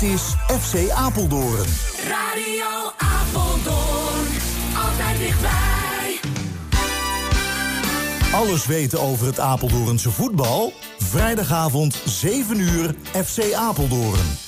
Dit is FC Apeldoorn. Radio Apeldoorn, altijd dichtbij. Alles weten over het Apeldoornse voetbal? Vrijdagavond 7 uur FC Apeldoorn.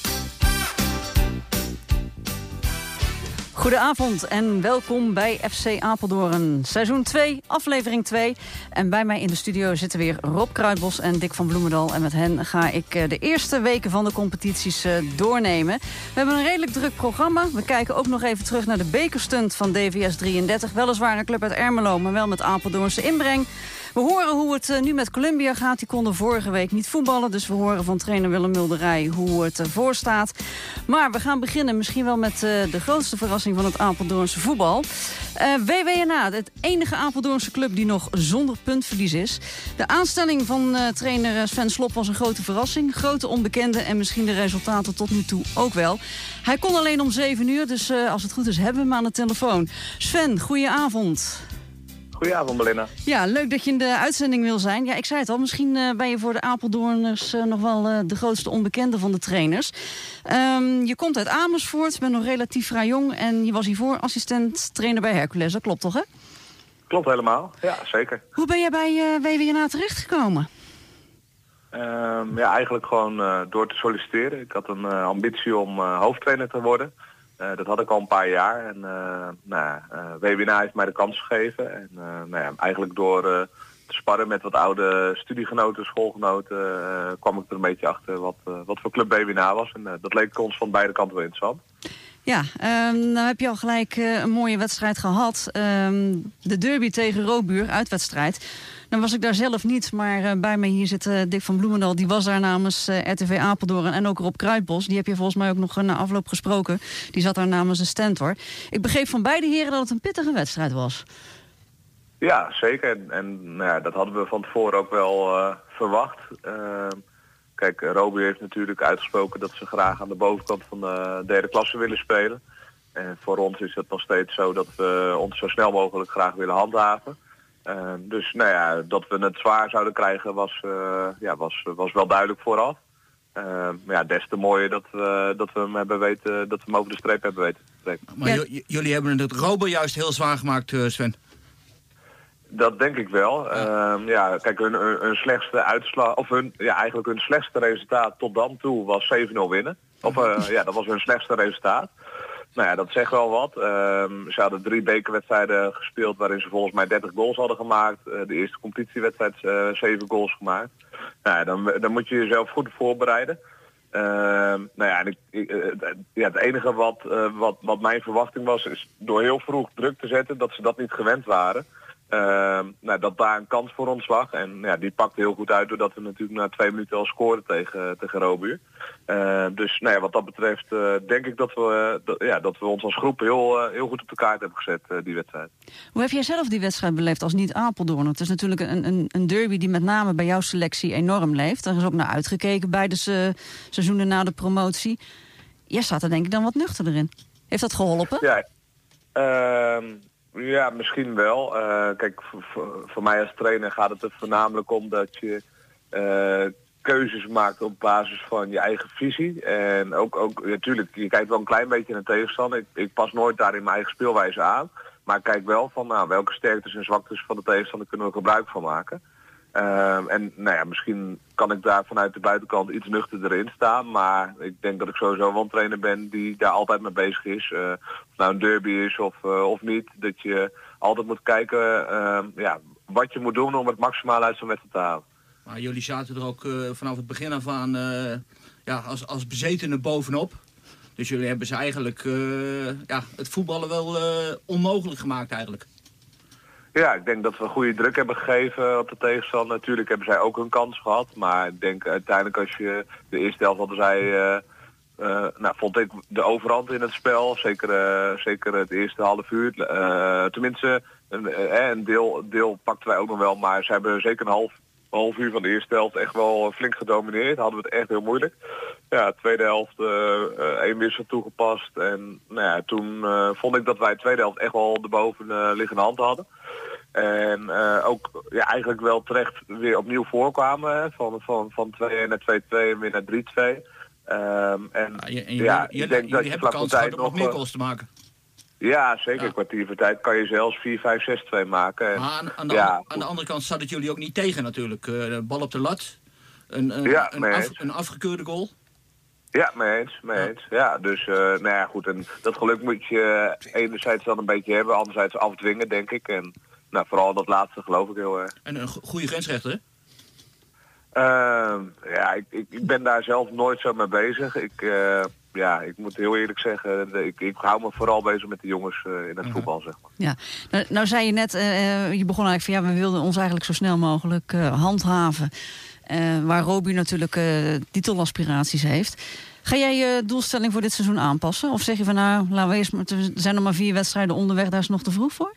Goedenavond en welkom bij FC Apeldoorn. Seizoen 2, aflevering 2. En bij mij in de studio zitten weer Rob Kruidbos en Dick van Bloemendal. En met hen ga ik eh, de eerste weken van de competities eh, doornemen. We hebben een redelijk druk programma. We kijken ook nog even terug naar de bekerstunt van DVS 33. Weliswaar een club uit Ermelo, maar wel met Apeldoornse inbreng. We horen hoe het eh, nu met Columbia gaat. Die konden vorige week niet voetballen. Dus we horen van trainer Willem Mulderij hoe het ervoor staat. Maar we gaan beginnen misschien wel met de grootste verrassing van het Apeldoornse voetbal. Uh, WWNA, het enige Apeldoornse club die nog zonder puntverlies is. De aanstelling van trainer Sven Slop was een grote verrassing. Grote onbekende en misschien de resultaten tot nu toe ook wel. Hij kon alleen om 7 uur, dus als het goed is hebben we hem aan de telefoon. Sven, goedenavond. Goedenavond, Belinda. Ja, leuk dat je in de uitzending wil zijn. Ja, ik zei het al, misschien uh, ben je voor de Apeldoorners uh, nog wel uh, de grootste onbekende van de trainers. Um, je komt uit Amersfoort, bent nog relatief vrij jong... en je was hiervoor assistent trainer bij Hercules. Dat klopt toch, hè? Klopt helemaal, ja, zeker. Hoe ben je bij WWNA terechtgekomen? Um, ja, eigenlijk gewoon door te solliciteren. Ik had een ambitie om hoofdtrainer te worden... Uh, dat had ik al een paar jaar. En uh, nou, WWNA heeft mij de kans gegeven. En nou ja, eigenlijk door te sparren met wat oude studiegenoten, schoolgenoten, kwam ik er een beetje achter wat, wat voor club WWNA was. En dat leek ons van beide kanten wel interessant. Ja, um, nou heb je al gelijk een mooie wedstrijd gehad. Um, de derby tegen Robuur, uitwedstrijd. Dan was ik daar zelf niet, maar uh, bij mij hier zit uh, Dick van Bloemendal. Die was daar namens uh, RTV Apeldoorn en ook Rob Kruidbos. Die heb je volgens mij ook nog na afloop gesproken. Die zat daar namens de stand hoor. Ik begreep van beide heren dat het een pittige wedstrijd was. Ja, zeker. En, en nou ja, dat hadden we van tevoren ook wel verwacht. Ehm, kijk, Roby heeft natuurlijk uitgesproken dat ze graag aan de bovenkant van de derde klasse willen spelen. En voor ons is het nog steeds zo dat we ons zo snel mogelijk graag willen handhaven. Uh, dus nou ja, dat we het zwaar zouden krijgen was, uh, ja, was, was wel duidelijk vooraf. Uh, maar ja, des te mooier dat we, dat we hem hebben weten, dat we hem over de streep hebben weten te trekken. Maar jullie hebben het Robo juist heel zwaar gemaakt, Sven. Dat denk ik wel. Ja, ehm, ja kijk, hun, hun, hun, slechtste uitslag, of hun, ja, eigenlijk hun slechtste resultaat tot dan toe was 7-0 winnen. Of ja, dat was hun slechtste resultaat. Nou ja, dat zegt wel wat. Um, ze hadden drie bekerwedstrijden gespeeld waarin ze volgens mij 30 goals hadden gemaakt. Uh, de eerste competitiewedstrijd uh, 7 goals gemaakt. Nou ja, dan, dan moet je jezelf goed voorbereiden. Uh, nou ja, ik, ik, uh, ja, het enige wat, wat, wat mijn verwachting was, is door heel vroeg druk te zetten dat ze dat niet gewend waren. Uh, nou, dat daar een kans voor ons lag. En ja, die pakte heel goed uit doordat we natuurlijk na twee minuten al scoorden tegen, tegen Robuur. Uh, dus nou ja, wat dat betreft uh, denk ik dat we, dat, ja, dat we ons als groep heel, heel goed op de kaart hebben gezet, die wedstrijd. Hoe heb jij zelf die wedstrijd beleefd als niet-Apeldoorn? Het is natuurlijk een, een, een, derby die met name bij jouw selectie enorm leeft. Er is ook naar uitgekeken bij de se seizoenen na de promotie. Jij staat er denk ik dan wat nuchter in. Heeft dat geholpen? Ja, ehm, ja, misschien wel. Uh, kijk, voor mij als trainer gaat het er voornamelijk om dat je uh, keuzes maakt op basis van je eigen visie. En ook, ook natuurlijk, je kijkt wel een klein beetje naar tegenstander. Ik, ik pas nooit daar in mijn eigen speelwijze aan. Maar ik kijk wel van nou, welke sterktes en zwaktes van de tegenstander kunnen we gebruik van maken. Uh, en nou ja, misschien kan ik daar vanuit de buitenkant iets nuchterder in staan. Maar ik denk dat ik sowieso wel een trainer ben die daar altijd mee bezig is. Uh, of nou een derby is of, uh, of niet. Dat je altijd moet kijken uh, ja, wat je moet doen om het maximaal uit zo'n wedstrijd te halen. Maar jullie zaten er ook uh, vanaf het begin af aan ja, als, als bezetenen bovenop. Dus jullie hebben ze eigenlijk ja, het voetballen wel onmogelijk gemaakt eigenlijk. Ja, ik denk dat we goede druk hebben gegeven op de tegenstander. Natuurlijk hebben zij ook hun kans gehad. Maar ik denk uiteindelijk als je de eerste helft hadden zij... Uh, uh, nou, vond ik de overhand in het spel. Zeker, uh, zeker het eerste half uur. tenminste, een, een deel, deel pakten wij ook nog wel. Maar ze hebben zeker een half, half uur van de eerste helft echt wel flink gedomineerd. Hadden we het echt heel moeilijk. Ja, tweede helft één wissel toegepast. En nou ja, toen vond ik dat wij de tweede helft echt wel de bovenliggende hand hadden. En uh, ook ja, eigenlijk wel terecht weer opnieuw voorkwamen. Van, van, van 2-1 naar 2-2 en weer naar 3-2. Ehm, en Ja, je- en ja, jullie, dat jullie je kans tijd gehad om nog meer eh, goals te maken. Ja, zeker. Ja. Kwartier voor tijd kan je zelfs 4, 5, 6, 2 maken. En, Maar aan, aan, de, ja, andere- aan de andere kant staat het jullie ook niet tegen natuurlijk. De bal op de lat. Een, een, Ja, een, af- een afgekeurde goal. Ja, mee eens, mee Ja. eens. Ja, dus eh, nou ja, goed. En dat geluk moet je enerzijds dan een beetje hebben, anderzijds afdwingen, denk ik. En nou, vooral dat laatste geloof ik heel erg. En een go- goede grensrechter. hè? Ehm, ja, ik, ik, ik ben daar zelf nooit zo mee bezig. Ik, eh, ja, ik moet heel eerlijk zeggen, ik, ik hou me vooral bezig met de jongens eh, in het voetbal, zeg maar. Ja, nou, nou zei je net, eh, je begon eigenlijk van ja, we wilden ons eigenlijk zo snel mogelijk eh, handhaven. Eh, waar Roby natuurlijk eh, titelaspiraties heeft. Ga jij je doelstelling voor dit seizoen aanpassen? Of zeg je van nou, laten we eerst, maar- er zijn nog maar vier wedstrijden onderweg, daar is nog te vroeg voor?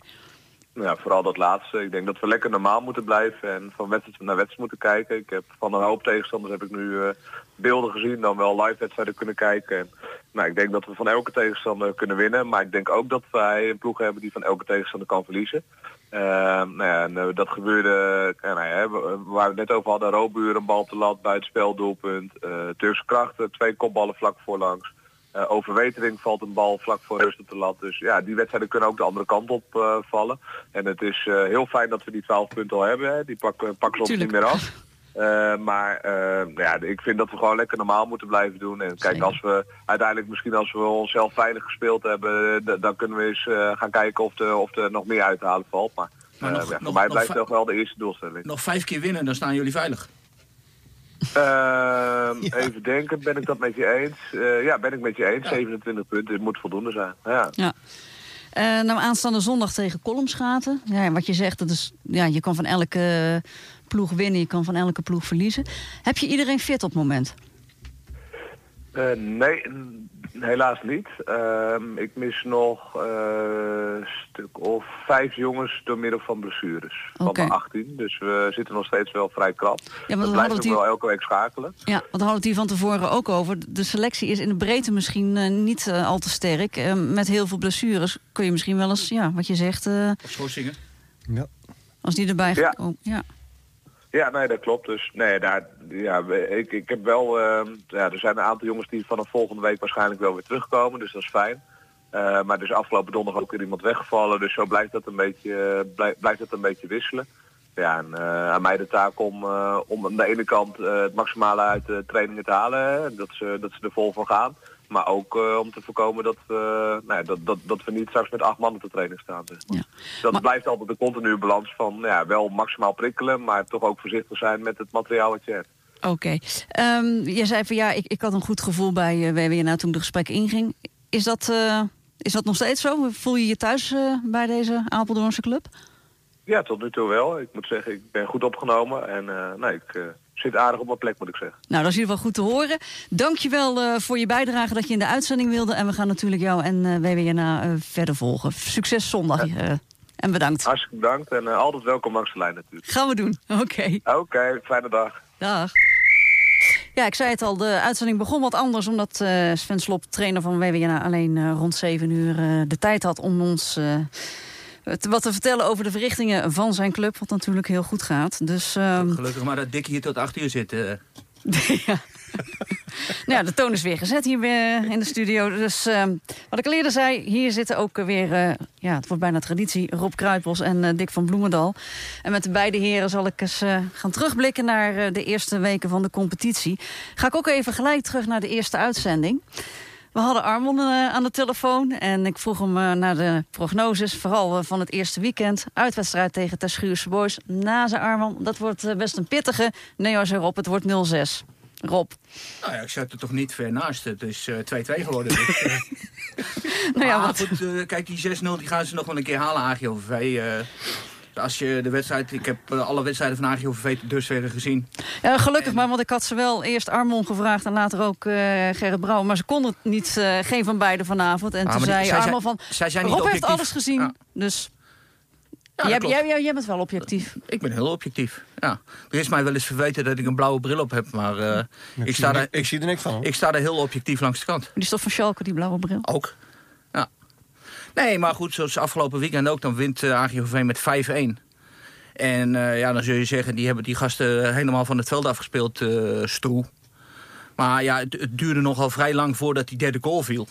Ja, vooral dat laatste. Ik denk dat we lekker normaal moeten blijven en van wedstrijd naar wedstrijd moeten kijken. Ik heb van een hoop tegenstanders heb ik nu eh, beelden gezien, dan wel live wedstrijden kunnen kijken. En, nou, ik denk dat we van elke tegenstander kunnen winnen, maar ik denk ook dat wij een ploeg hebben die van elke tegenstander kan verliezen. Eh, nou ja, en, eh, dat gebeurde, eh, nou ja, waar we het net over hadden, Robuur, een bal te lat, buitenspeldoelpunt, eh Turkse krachten, twee kopballen vlak voorlangs. Eh overwetering valt een bal vlak voor rust op de lat. Dus ja, die wedstrijden kunnen ook de andere kant op eh, vallen. En het is eh, heel fijn dat we die 12 punten al hebben. Hè. Die pakken, pakken ze ons niet meer af. Eh, maar eh, ja, ik vind dat we gewoon lekker normaal moeten blijven doen. En kijk, als we uiteindelijk misschien als we onszelf veilig gespeeld hebben, dan kunnen we eens eh, gaan kijken of, er of er nog meer uit te halen valt. Maar, Maar nog- ja, voor nog- mij blijft toch wel de eerste doelstelling. Nog vijf keer winnen, dan staan jullie veilig. Ehm, Even denken, ben ik dat met je eens? Eh, ja, ben ik met je eens. 27 punten, het moet voldoende zijn. Ja. Ja. Eh, nou, aanstaande zondag tegen Kolmschaten. Ja, wat je zegt, dat is, ja, je kan van elke ploeg winnen, je kan van elke ploeg verliezen. Heb je iedereen fit op het moment? Eh, nee, helaas niet. Ehm, ik mis nog eh, een stuk of vijf jongens door middel van blessures. Van de 18. Dus we zitten nog steeds wel vrij krap. we dat hadden blijft het ook hier- wel elke week schakelen. Ja, want we hadden het hier van tevoren ook over. De selectie is in de breedte misschien eh, niet eh, al te sterk. Eh, met heel veel blessures kun je misschien wel eens, ja, wat je zegt, eh, Of schorsingen. Ja. als die erbij Ja. komen. Ja. Ja, nee, dat klopt. Dus nee, daar, ja, ik, ik heb wel, ehm, ja, er zijn een aantal jongens die vanaf volgende week waarschijnlijk wel weer terugkomen, dus dat is fijn. Eh, maar dus afgelopen donderdag ook weer iemand weggevallen, dus zo blijft dat een beetje, eh, blij- blijft het een beetje wisselen. Ja, en eh, aan mij de taak om, om aan de ene kant het maximale uit de trainingen te halen, dat, ze, dat ze er vol van gaan. Maar ook eh, om te voorkomen dat, we, nou ja, dat, dat, dat we niet straks met acht man op de training staan. zeg maar. Ja. Dat Maar- blijft altijd een continue balans van nou ja, wel maximaal prikkelen, maar toch ook voorzichtig zijn met het materiaal wat je hebt. Oké. Ehm, je zei van ja, ik, ik had een goed gevoel bij uh, WWNA toen de gesprek inging. Is dat, eh, is dat nog steeds zo? Voel je je thuis eh, bij deze Apeldoornse club? Ja, tot nu toe wel. Ik moet zeggen, ik ben goed opgenomen en eh, nee, ik eh, zit aardig op mijn plek, moet ik zeggen. Nou, dat is in ieder geval goed te horen. Dankjewel uh, voor je bijdrage dat je in de uitzending wilde. En we gaan natuurlijk jou en uh, WWNA uh, verder volgen. Succes zondag ja. en bedankt. Hartstikke bedankt en altijd welkom langs de lijn natuurlijk. Gaan we doen, oké. Okay. Oké, okay, fijne dag. Dag. Ja, ik zei het al, de uitzending begon wat anders... omdat Sven Slop, trainer van WWNA, alleen rond 7 uur de tijd had... om ons wat te vertellen over de verrichtingen van zijn club... wat natuurlijk heel goed gaat. Dus, um... Gelukkig maar dat Dick hier tot 8 uur zit. ja. nou ja, de toon is weer gezet hier in de studio. Dus uh, wat ik al eerder zei, hier zitten ook weer, uh, ja, het wordt bijna traditie, Rob Kruidbos en uh, Dick van Bloemendal. En met de beide heren zal ik eens gaan terugblikken naar de eerste weken van de competitie. Ga ik ook even gelijk terug naar de eerste uitzending. We hadden Armon aan de telefoon en ik vroeg hem naar de prognoses, vooral van het eerste weekend. Uitwedstrijd tegen Terschuurse Boys. Na zijn Armon, dat wordt best een pittige. Nee hoor, Rob, het wordt 0-6. Rob. Nou ja, ik zat er toch niet ver naast. Het is 2-2 uh, geworden. Dus, uh... nou ja, wat... goed, uh, kijk, die 6-0 die gaan ze nog wel een keer halen, AGOVV. Als je de wedstrijd... Ik heb alle wedstrijden van AGOVV dus verder gezien. Ja, gelukkig en... maar, want ik had ze wel eerst Armon gevraagd... en later ook Gerrit Brouwer. Maar ze konden het niet, geen van beiden vanavond. En ah, toen zei Armon van... Zij zijn Rob niet heeft alles gezien, ja. dus... Ja, jij, jij, jij, jij, bent wel objectief. Ik ben heel objectief, ja. Er is mij wel eens verweten dat ik een blauwe bril op heb, maar... Uh, ik, ik, sta daar, ik zie er niks van. Hoor. Ik sta er heel objectief langs de kant. Die is toch van Schalke, die blauwe bril? Ook. Nee, maar goed, zoals afgelopen weekend ook, dan wint uh, met 5-1. En uh, ja, dan zul je zeggen, die hebben die gasten helemaal van het veld afgespeeld, uh, Stroe. Maar ja, het, duurde nogal vrij lang voordat die derde goal viel.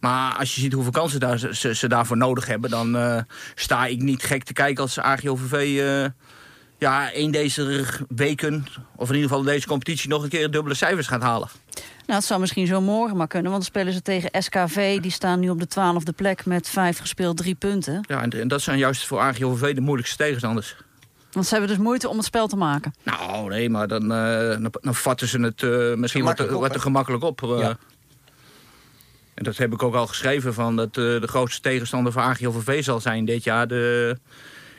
Maar als je ziet hoeveel kansen daar, ze, daarvoor nodig hebben... dan eh, sta ik niet gek te kijken als AGOVV... ja, één deze weken, of in ieder geval deze competitie... nog een keer dubbele cijfers gaat halen. Nou, het zou misschien zo morgen maar kunnen, want dan spelen ze tegen SKV. Die staan nu op de twaalfde plek met vijf gespeeld, drie punten. Ja, en, en dat zijn juist voor AGOVV de moeilijkste tegenstanders. Want ze hebben dus moeite om het spel te maken. Nou, nee, maar dan, eh, dan, dan vatten ze het eh, misschien wat te, Gemakkelijk op, wat te gemakkelijk op. eh. Ja. En dat heb ik ook al geschreven, van dat eh, de grootste tegenstander van AGOVV zal zijn dit jaar. De,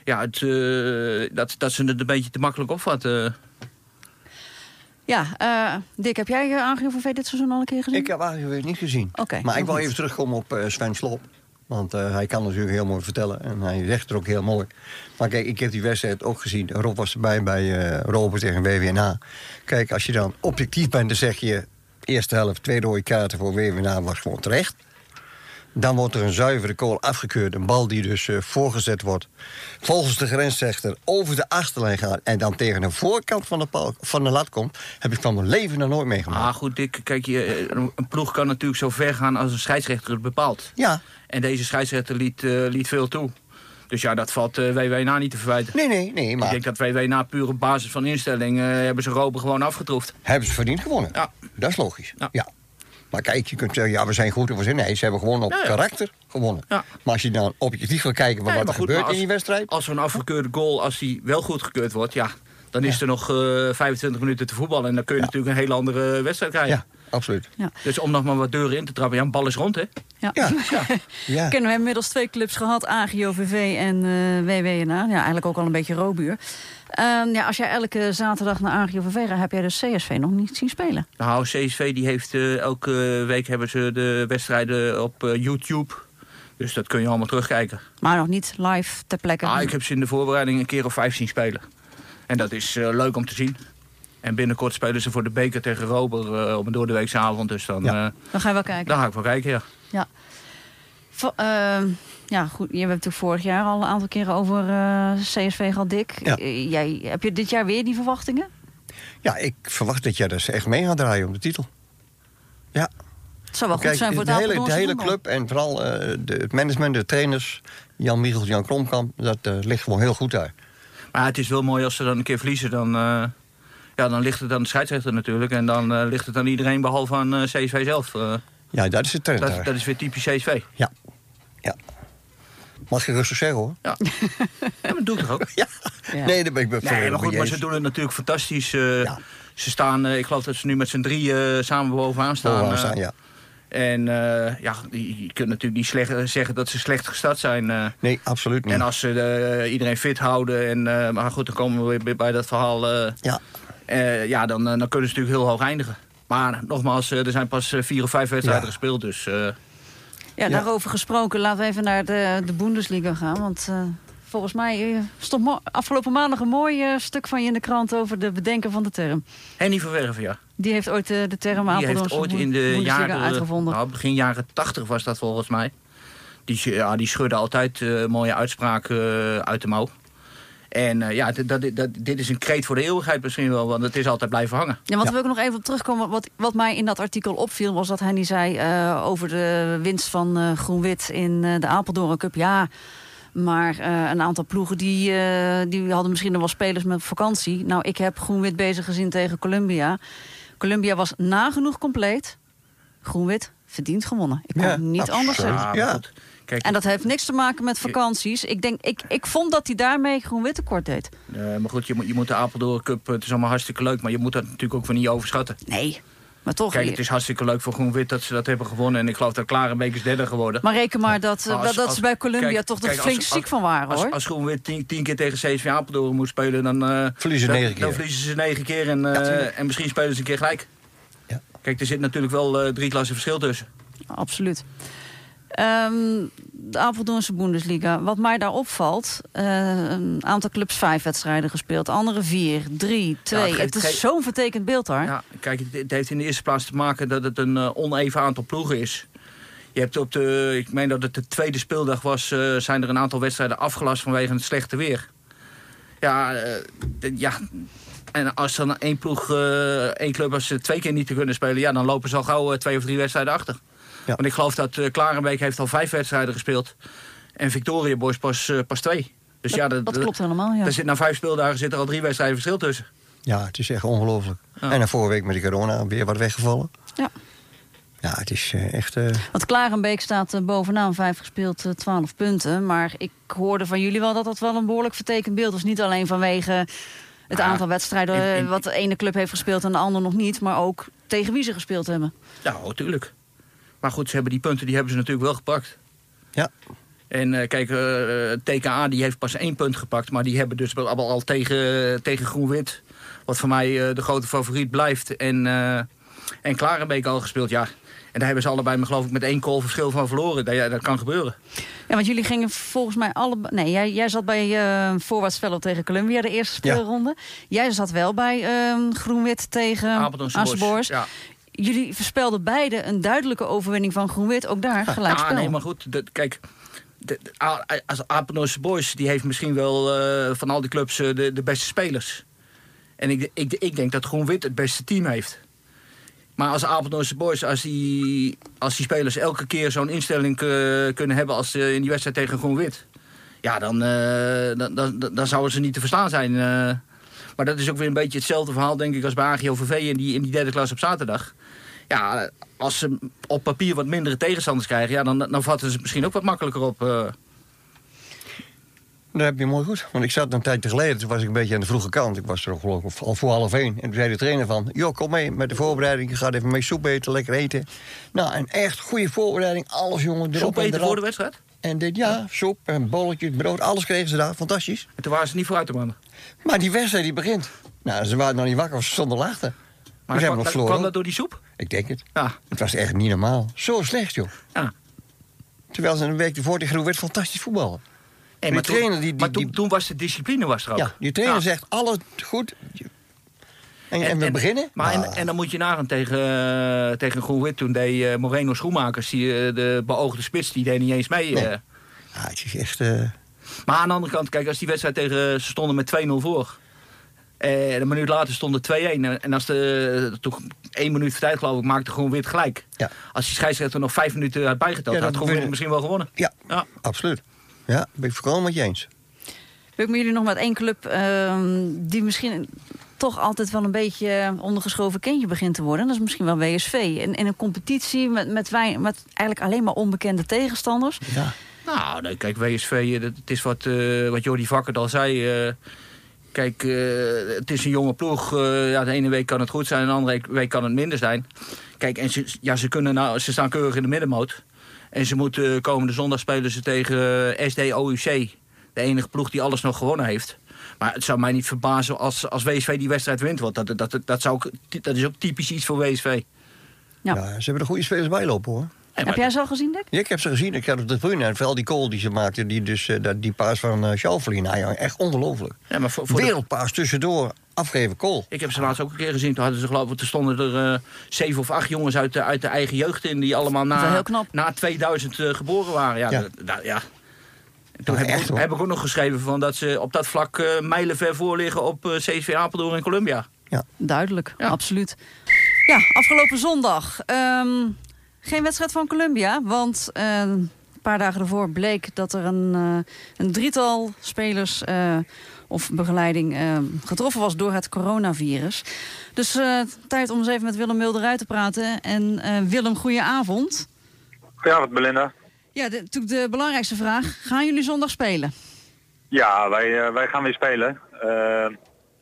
ja, het, eh, dat, dat ze het een beetje te makkelijk opvatten. Ja, eh, Dick, heb jij uh, AGOVV dit seizoen al een keer gezien? Ik heb eigenlijk niet gezien. Oké, maar ik wil goed. even terugkomen op eh, Sven Slop. Want eh, hij kan natuurlijk heel mooi vertellen. En hij zegt er ook heel mooi. Maar kijk, ik heb die wedstrijd ook gezien. Rob was erbij bij eh Robert tegen WWNH. Kijk, als je dan objectief bent, dan zeg je... eerste helft, twee rode kaarten voor WWNH was gewoon terecht. Dan wordt er een zuivere kool afgekeurd. Een bal die dus eh, voorgezet wordt. Volgens de grensrechter over de achterlijn gaat... en dan tegen de voorkant van de, paal, van de lat komt... heb ik van mijn leven nog nooit meegemaakt. Maar goed, Dick, kijk, je, eh, een ploeg kan natuurlijk zo ver gaan als een scheidsrechter het bepaalt. Ja, En deze scheidsrechter liet, eh, liet veel toe. Dus ja, dat valt WWNA niet te verwijten. nee, nee, nee. Ik Maar denk dat WWNA puur op basis van instelling... hebben ze Roben gewoon afgetroefd. hebben ze verdiend gewonnen. Ja. Dat is logisch. Ja. Ja. Maar kijk, je kunt zeggen, ja, we zijn goed of we zijn... Nee, ze hebben gewoon op Ja, ja. karakter gewonnen. Ja. Maar als je dan objectief wil kijken wat Nee, er goed, gebeurt als- in die wedstrijd... Als zo'n afgekeurde goal, als die wel goedgekeurd wordt... ja, dan is Ja. er nog eh 25 minuten te voetballen. En dan kun je natuurlijk een hele andere wedstrijd krijgen. Ja, absoluut. Dus om nog maar wat deuren in te trappen. Ja, een bal is rond, hè? Ja. Ja, ja. ja. Kennen we hebben inmiddels twee clubs gehad, AGOVV en eh WWNA. Ja, eigenlijk ook al een beetje robuur. Ehm, ja, als jij elke zaterdag naar AGOVV gaat, heb jij dus CSV nog niet zien spelen. Nou, CSV die heeft eh, elke week hebben ze de wedstrijden op eh, YouTube. Dus dat kun je allemaal terugkijken. Maar nog niet live ter plekke. Ah, ik heb ze in de voorbereiding een keer of vijf zien spelen. En dat is eh, leuk om te zien. En binnenkort spelen ze voor de beker tegen Rober eh, op een doordeweekse avond. Dus dan, Ja. eh, Dan ga je wel kijken. daar ga ik wel kijken, ja. Ja. Vo- ja, goed. Je hebt natuurlijk vorig jaar al een aantal keren over eh, CSV gehad, Dick. Ja. Jij, heb je dit jaar weer die verwachtingen? ja, ik verwacht dat jij dus echt mee gaat draaien om de titel. Ja, Het zou wel kijk, goed zijn voor de het hele, de hele club en vooral eh, de, het management, de trainers... Jan Michels, Jan Kromkamp, dat eh, ligt gewoon heel goed daar. Maar het is wel mooi als ze dan een keer verliezen. Dan, eh, ja, dan ligt het aan de scheidsrechter natuurlijk. En dan eh, ligt het aan iedereen behalve aan eh, CSV zelf. Ja, dat is het trend dat, is weer typisch CSV. Ja, ja. Mag je rustig zeggen, hoor. Ja, ja maar dat doe ik toch ook. Ja. Ja. Nee, dat ben ik Nee, maar goed, maar ze doen het natuurlijk fantastisch. eh, Ja. Ze staan, eh, ik geloof dat ze nu met z'n drie samen bovenaan staan. Bovenaan staan, ja. En eh, ja, je, kunt natuurlijk niet slecht, zeggen dat ze slecht gestart zijn. eh. Nee, absoluut niet. en als ze eh, iedereen fit houden. En, eh, maar goed, dan komen we weer bij- dat verhaal. eh, Ja, eh, ja, dan, eh, dan kunnen ze natuurlijk heel hoog eindigen. Maar nogmaals, eh, er zijn pas eh, vier of vijf wedstrijden Ja. gespeeld. Dus eh, Ja, Ja. daarover gesproken. Laten we even naar de, de Bundesliga gaan. Want eh, volgens mij eh, stond afgelopen maandag een mooi eh, stuk van je in de krant... over de bedenken van de term. Henny van Werven, ja. Die heeft ooit eh, de term Die heeft ooit in de jaren, uitgevonden. nou, begin jaren 80 was dat volgens mij. Die, ja, die schudde altijd eh, mooie uitspraken eh, uit de mouw. En eh, ja, dit- dat, dat, dit is een kreet voor de eeuwigheid misschien wel, want het is altijd blijven hangen. Ja, want wil ik nog even op terugkomen. Wat, wat mij in dat artikel opviel, was dat hij niet zei eh, over de winst van eh, Groen-Wit in eh, de Apeldoorn Cup. Ja, maar eh, een aantal ploegen die, eh, die hadden misschien nog wel spelers met vakantie. Nou, ik heb Groen-Wit bezig gezien tegen Columbia. Columbia was nagenoeg compleet. Groen-Wit verdient gewonnen. Ik kan Ja, niet absoluut. anders zeggen. Ja. kijk, En dat heeft niks te maken met vakanties. Ik, denk, ik, ik vond dat hij daarmee Groen-Wit tekort deed. eh, maar goed je, moet, je moet de Apeldoorn Cup, het is allemaal hartstikke leuk, maar je moet dat natuurlijk ook weer niet overschatten. Nee, maar toch. Kijk, het is hartstikke leuk voor Groen-Wit dat ze dat hebben gewonnen. En ik geloof dat Klarenbeek is derde geworden. Maar reken maar dat, eh, Maar als- dat, dat als- ze bij Columbia kijk, toch kijk, er als- flink als- ziek van waren, hoor. als Groen-Wit tien, tien keer tegen CSV Apeldoorn moet spelen, dan... eh, Verliezen dan, negen keer. Dan verliezen ze negen keer en, eh, en misschien spelen ze een keer gelijk. Ja. Kijk, er zit natuurlijk wel eh, drie klassen verschil tussen. Absoluut. Ehm, de Apeldoornse Bundesliga. Wat mij daar opvalt, eh, een aantal clubs vijf wedstrijden gespeeld. Andere vier, drie, twee. het geeft het is zo'n vertekend beeld daar. Ja, kijk, het, heeft in de eerste plaats te maken dat het een eh, oneven aantal ploegen is. Je hebt op de, ik meen dat het de tweede speeldag was, eh, zijn er een aantal wedstrijden afgelast vanwege het slechte weer. Ja, ja. en als dan één ploeg, één club, als ze twee keer niet te kunnen spelen... ja, dan lopen ze al gauw twee of drie wedstrijden achter. Ja. Want ik geloof dat eh, Klarenbeek heeft al vijf wedstrijden gespeeld. En Victoria Boys pas, eh, pas twee. Dus ja, dat, Dat klopt helemaal, ja. Er zit, na vijf speeldagen zit er al drie wedstrijden verschil tussen. Ja, het is echt ongelooflijk. Ja. En dan vorige week met de corona weer wat weggevallen. Ja. Ja, het is eh, echt... eh, Want Klarenbeek staat eh, bovenaan, vijf gespeeld, eh, 12 punten. Maar ik hoorde van jullie wel dat dat wel een behoorlijk vertekend beeld is. Niet alleen vanwege het aantal wedstrijden in- eh, in- wat de ene club heeft gespeeld en de andere nog niet. Maar ook tegen wie ze gespeeld hebben. Ja, natuurlijk. Maar goed, ze hebben die punten die hebben ze natuurlijk wel gepakt. ja, En eh, kijk, eh, TKA die heeft pas één punt gepakt. Maar die hebben dus wel al, al tegen, tegen Groen-Wit... wat voor mij eh, de grote favoriet blijft. En, eh en Klarenbeek al gespeeld, ja. En daar hebben ze allebei, maar geloof ik, met één goal verschil van verloren. Dat, ja, dat kan gebeuren. Ja, want jullie gingen volgens mij allebei... Nee, jij, jij zat bij eh Voorwaarts tegen Columbia, de eerste Ja. speelronde. Jij zat wel bij eh, Groen-Wit tegen. Boys. Ja. Jullie voorspelden beide een duidelijke overwinning van Groen-Wit. Ook daar gelijk Ja, spel. nee, maar goed. dat- kijk, de, als Apeldoornse Boys... die heeft misschien wel eh, van al die clubs eh, de, de beste spelers. En ik, ik, ik denk dat Groen-Wit het beste team heeft. Maar als Apeldoornse Boys, als die, als die spelers elke keer zo'n instelling eh, kunnen hebben... als in die wedstrijd tegen Groen-Wit... ja, dan, dan, dan, zouden ze niet te verstaan zijn. maar dat is ook weer een beetje hetzelfde verhaal, denk ik... als bij AGOVV in die, in die derde klas op zaterdag. Ja, als ze op papier wat mindere tegenstanders krijgen... Ja, dan, dan vatten ze het misschien ook wat makkelijker op. eh. dat heb je mooi goed. Want ik zat een tijdje geleden, toen was ik een beetje aan de vroege kant. Ik was er geloof ik al voor half één. En toen zei de trainer van, joh, kom mee met de voorbereiding. Je gaat even mee soep eten, lekker eten. Nou, een echt goede voorbereiding. Alles, jongen, erop Soep en eten voor de wedstrijd? En dit, ja, soep en bolletjes, brood, alles kregen ze daar. Fantastisch. En toen waren ze niet vooruit te mannen. Maar die wedstrijd die begint. Nou, ze waren nog niet wakker, ze stonden lachen. Maar kwam, nog kwam verloren. dat door die soep? Ik denk het. Ja. Het was echt niet normaal. Zo slecht, joh. ja. Terwijl ze een week ervoor tegen werd fantastisch voetballen. Hey, Die maar toen, trainer die- die- maar toen, die- toen was de discipline was er ook. Ja, die trainer Ja. zegt alles goed. En, en, we beginnen. Maar en, Nou, en dan moet je nagaan tegen, eh, tegen Groen-Wit. Toen deed eh, Moreno Schoenmakers, die, eh, de beoogde spits, die deed niet eens mee. Nee. ja, het is echt... Maar aan de andere kant, kijk, als die wedstrijd tegen... Ze stonden met 2-0 voor. Eh, en een minuut later stond het 2-1. En- En als de... Toen één minuut voor tijd, geloof ik, maakte Groen-Wit gelijk. Ja. Als die scheidsrechter nog vijf minuten had bijgeteld, Ja, had Groen-Wit misschien wel gewonnen. ja, Ja. absoluut. Ja, ben ik voorkomen met je eens. Wil ik met jullie nog met één club ehm, die misschien toch altijd wel een beetje ondergeschoven kindje begint te worden. Dat is misschien wel WSV. In, in een competitie met, met, wij, met eigenlijk alleen maar onbekende tegenstanders. Ja. Nou, nee, kijk, WSV, eh, dat- het is wat, eh wat Jordi Vakkert al zei. eh, kijk, eh, het is een jonge ploeg. eh, ja, de ene week kan het goed zijn, de andere week kan het minder zijn. Kijk, en ze, ja, ze, kunnen nou, ze staan keurig in de middenmoot. En ze moeten eh, komende zondag spelen ze tegen SD OUC. De enige ploeg die alles nog gewonnen heeft. Maar het zou mij niet verbazen als, als WSV die wedstrijd wint. Want dat, dat, dat, zou, ook- dat is ook typisch iets voor WSV. Ja. Ja, ze hebben er goede spelers bij lopen, hoor. Heb jij ze al gezien, Dick? Ja, ik heb ze gezien. Ik heb op de tribune. En vooral die goal die ze maakten. Die, dus, eh, dat- die paas van uh, Schaufelin. Nou, ja, echt ongelooflijk. Ja, maar voor, voor de- Wereldpaas tussendoor. Afgeven goal. Ik heb ze laatst ook een keer gezien. Toen hadden ze geloof ik, er stonden er eh, zeven of acht jongens uit de, uit de eigen jeugd in. Die allemaal na, heel knap. na 2000 eh, geboren waren. Ja, Ja. ja. En Toen heb, ik echt, heb ik ook nog geschreven van dat ze op dat vlak eh mijlenver voor liggen op CSV Apeldoorn en Columbia. Duidelijk, Ja. absoluut. Ja, afgelopen zondag. ehm, geen wedstrijd van Columbia, want eh, een paar dagen ervoor bleek dat er een, eh, een drietal spelers eh, of begeleiding getroffen was door het coronavirus. Dus tijd om eens even met Willem Mulder uit te praten. En eh, Willem, goeie avond. Goedenavond Belinda. Ja, de, natuurlijk de belangrijkste vraag. Gaan jullie zondag spelen? Ja, wij, wij gaan weer spelen.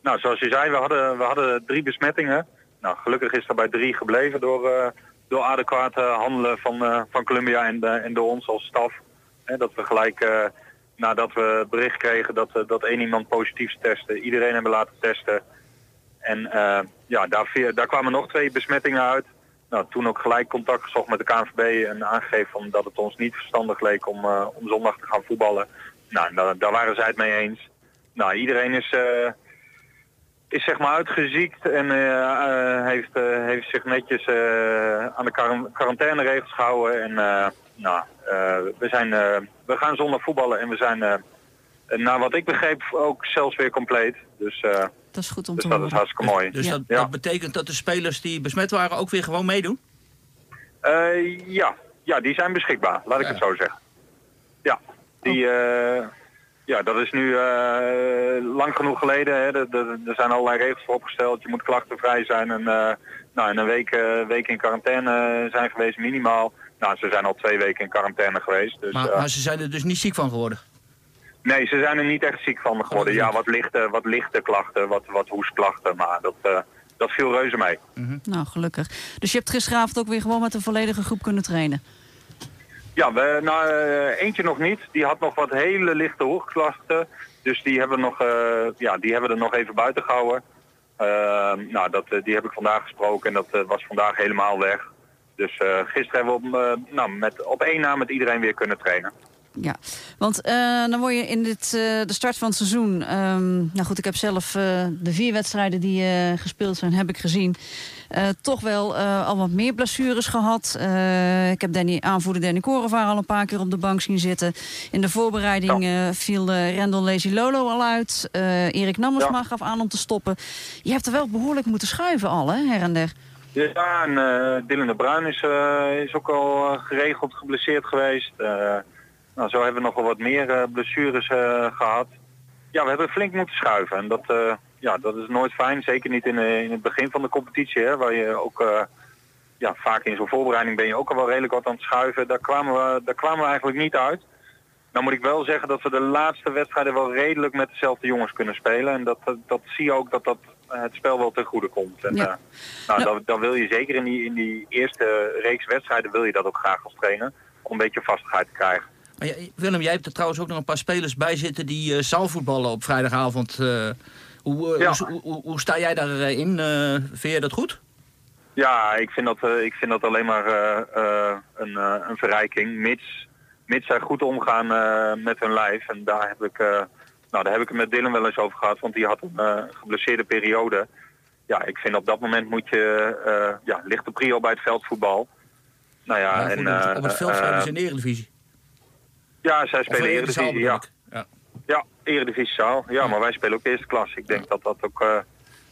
Nou, zoals je zei, we hadden, we hadden drie besmettingen. Nou, gelukkig is er bij drie gebleven door, door adequate handelen van, eh, van Columbia en, eh, en door ons als staf. Hè, dat we gelijk, eh, nadat we bericht kregen dat, eh, dat één iemand positief is testen, iedereen hebben laten testen. En eh, ja, daar, daar kwamen nog twee besmettingen uit. Nou, toen ook gelijk contact gezocht met de KNVB en aangegeven dat het ons niet verstandig leek om, eh, om zondag te gaan voetballen. Nou, daar, daar waren zij het mee eens. Nou, iedereen is, eh, is zeg maar uitgeziekt en eh, eh, heeft, eh, heeft zich netjes eh, aan de quar- quarantaineregels gehouden. En eh, nou, eh, we, zijn, eh, we gaan zondag voetballen en we zijn, eh, naar wat ik begreep, ook zelfs weer compleet. Dus eh, Dat is goed om Dus te dat horen. is hartstikke mooi. Dus Ja. dat, Ja. dat betekent dat de spelers die besmet waren ook weer gewoon meedoen? Eh, ja. ja, die zijn beschikbaar, laat ik Ja. het zo zeggen. Ja, die, eh, ja dat is nu eh, lang genoeg geleden. Hè. Er, er- er zijn allerlei regels voor opgesteld. Je moet klachtenvrij zijn en, eh, nou, en een week, eh, week in quarantaine zijn geweest minimaal. Nou, ze zijn al twee weken in quarantaine geweest. Dus, Maar, eh, maar ze zijn er dus niet ziek van geworden. Nee, ze zijn er niet echt ziek van geworden. Ja, wat lichte, wat lichte klachten, wat, wat hoestklachten, maar dat, eh, dat viel reuze mee. Nou, gelukkig. Dus je hebt gisteravond ook weer gewoon met een volledige groep kunnen trainen. Ja, we, nou, eh, eentje nog niet. Die had nog wat hele lichte hoogklachten. Dus die hebben, nog, eh, ja, die hebben er nog even buiten gehouden. Eh, nou, dat, eh, die heb ik vandaag gesproken en dat was vandaag helemaal weg. Dus gisteren hebben we op, nou, met, op één na met iedereen weer kunnen trainen. Ja, want dan word je in dit, de start van het seizoen... ehm, nou goed, ik heb zelf de vier wedstrijden die gespeeld zijn, heb ik gezien... eh, toch wel eh, al wat meer blessures gehad. Eh, ik heb Danny, aanvoerder Danny Korevaar al een paar keer op de bank zien zitten. In de voorbereiding viel Rendel Lazy Lolo al uit. Erik Nammersma Ja. gaf aan om te stoppen. Je hebt er wel behoorlijk moeten schuiven al, hè, her en der. Ja, en Dylan de Bruin is, is ook al geregeld geblesseerd geweest. Nou, zo hebben we nog wel wat meer blessures eh, gehad. Ja, we hebben flink moeten schuiven. En dat, ja, dat is nooit fijn. Zeker niet in, eh, in het begin van de competitie. Hè, waar je ook eh, ja, vaak in zo'n voorbereiding ben je ook al wel redelijk wat aan het schuiven. Daar kwamen we, daar kwamen we eigenlijk niet uit. Nou moet ik wel zeggen dat we de laatste wedstrijden wel redelijk met dezelfde jongens kunnen spelen. En dat, dat, zie je ook dat dat eh, het spel wel ten goede komt. En, Ja. nou, Ja. dan, dan wil je zeker in die, in die eerste reeks wedstrijden wil je dat ook graag als trainer. Om een beetje vastigheid te krijgen. Maar jij- Willem, jij hebt er trouwens ook nog een paar spelers bij zitten die eh zaalvoetballen op vrijdagavond. eh. Hoe, eh, Ja. hoe, hoe, hoe sta jij daarin? Eh vind je dat goed? Ja, ik vind dat, eh, ik vind dat alleen maar eh, eh, een, eh, een verrijking. Mits, mits zij goed omgaan eh, met hun lijf. En daar heb ik, eh, nou, daar heb ik het met Dylan wel eens over gehad. Want die had een eh, geblesseerde periode. Ja, ik vind op dat moment moet je, eh ja, ligt de prio bij het veldvoetbal. Nou ja, en, goed, op het- eh, veld eh, spelen ze in de Eredivisie. ja, zij spelen in de zaal Eredivisie, ja. ik. Ja. Eredivisiezaal. Ja, maar wij spelen ook eerste klas. Ik denk dat dat ook, eh,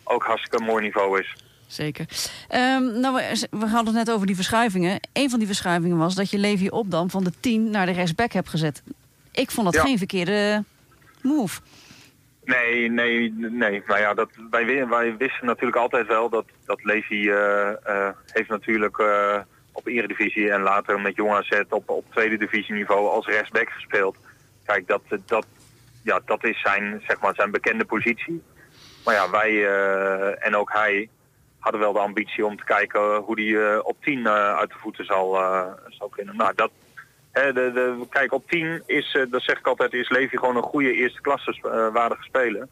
ook hartstikke een mooi niveau is. Zeker. Ehm, nou, we, we hadden het net over die verschuivingen. Een van die verschuivingen was dat je Levi Opdam van de 10 naar de rechtsback hebt gezet. Ik vond dat Ja. geen verkeerde move. Nee, nee, nee. Nou ja, dat, wij, wi- wij wisten natuurlijk altijd wel dat, dat Levi eh, heeft natuurlijk op eredivisie en later met Jong AZ op, op tweede divisieniveau als rechtsback gespeeld. Kijk, dat, dat, ja, dat is zijn, zeg maar, zijn bekende positie. Maar ja, wij eh, en ook hij hadden wel de ambitie om te kijken hoe hij op 10 eh, uit de voeten zal, zal kunnen. Nou, dat, Hè, de, de, kijk, op 10 is, dat zeg ik altijd, is Levi gewoon een goede eerste klasse waardige speler.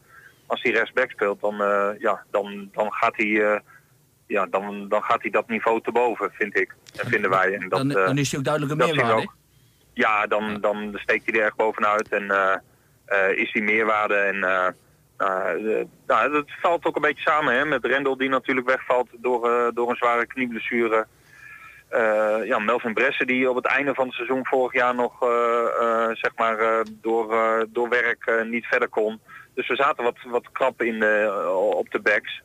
Als hij rechtsback speelt, dan, ja, dan, dan, gaat hij, ja, dan, dan gaat hij dat niveau te boven, vind ik. En vinden wij. En dat, Dan, dan is hij ook duidelijk een meerwaarde. Ja, dan, dan steekt hij er echt bovenuit en is hij meerwaarde. En eh, eh, nou, dat valt ook een beetje samen hè, met Rendel die natuurlijk wegvalt door, eh, door een zware knieblessure. Eh, ja, Melvin Bressen die op het einde van het seizoen vorig jaar nog eh, eh, zeg maar, eh, door, eh, door werk eh, niet verder kon. Dus we zaten wat, wat krap in de, op de backs.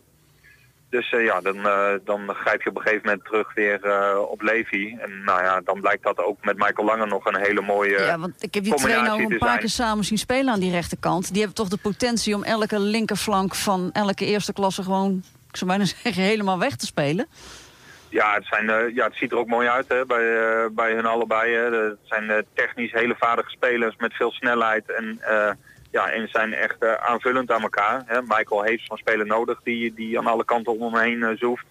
Dus eh, ja, dan, eh, dan grijp je op een gegeven moment terug weer eh, op Levi. En nou ja, dan blijkt dat ook met Michael Lange nog een hele mooie... ja, want ik heb die twee nou een paar zijn. keer samen zien spelen aan die rechterkant. Die hebben toch de potentie om elke linkerflank van elke eerste klasse gewoon, ik zou bijna zeggen, helemaal weg te spelen. Ja, het, zijn, ja, het ziet er ook mooi uit hè, bij, bij hun allebei. Hè. Het zijn technisch hele vaardige spelers met veel snelheid. En, ja, en zijn echt eh, aanvullend aan elkaar. Hè. Michael heeft zo'n speler nodig die, die aan alle kanten om hem heen eh, zoeft.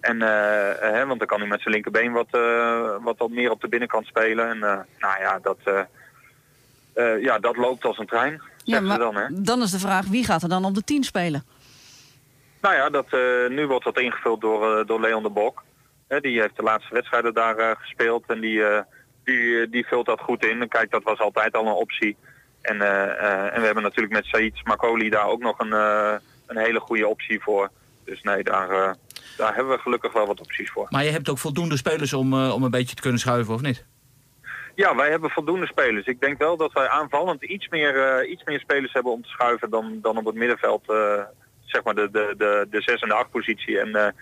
En, eh, hè, want dan kan hij met zijn linkerbeen wat, wat, wat meer op de binnenkant spelen. En nou ja dat, ja, dat loopt als een trein, Ja, maar dan. Hè. dan is de vraag, wie gaat er dan op de 10 spelen? Nou ja, dat, nu wordt dat ingevuld door, door Leon de Bok. Die heeft de laatste wedstrijden daar gespeeld en die, die, die vult dat goed in. En kijk, dat was altijd al een optie. En, eh, eh, en we hebben natuurlijk met Said Makoli daar ook nog een, eh, een hele goede optie voor. Dus nee, daar, daar hebben we gelukkig wel wat opties voor. Maar je hebt ook voldoende spelers om, om een beetje te kunnen schuiven, of niet? Ja, wij hebben voldoende spelers. Ik denk wel dat wij aanvallend iets meer, iets meer spelers hebben om te schuiven dan, dan op het middenveld. zeg maar de, de, de, de 6 en de 8 positie en,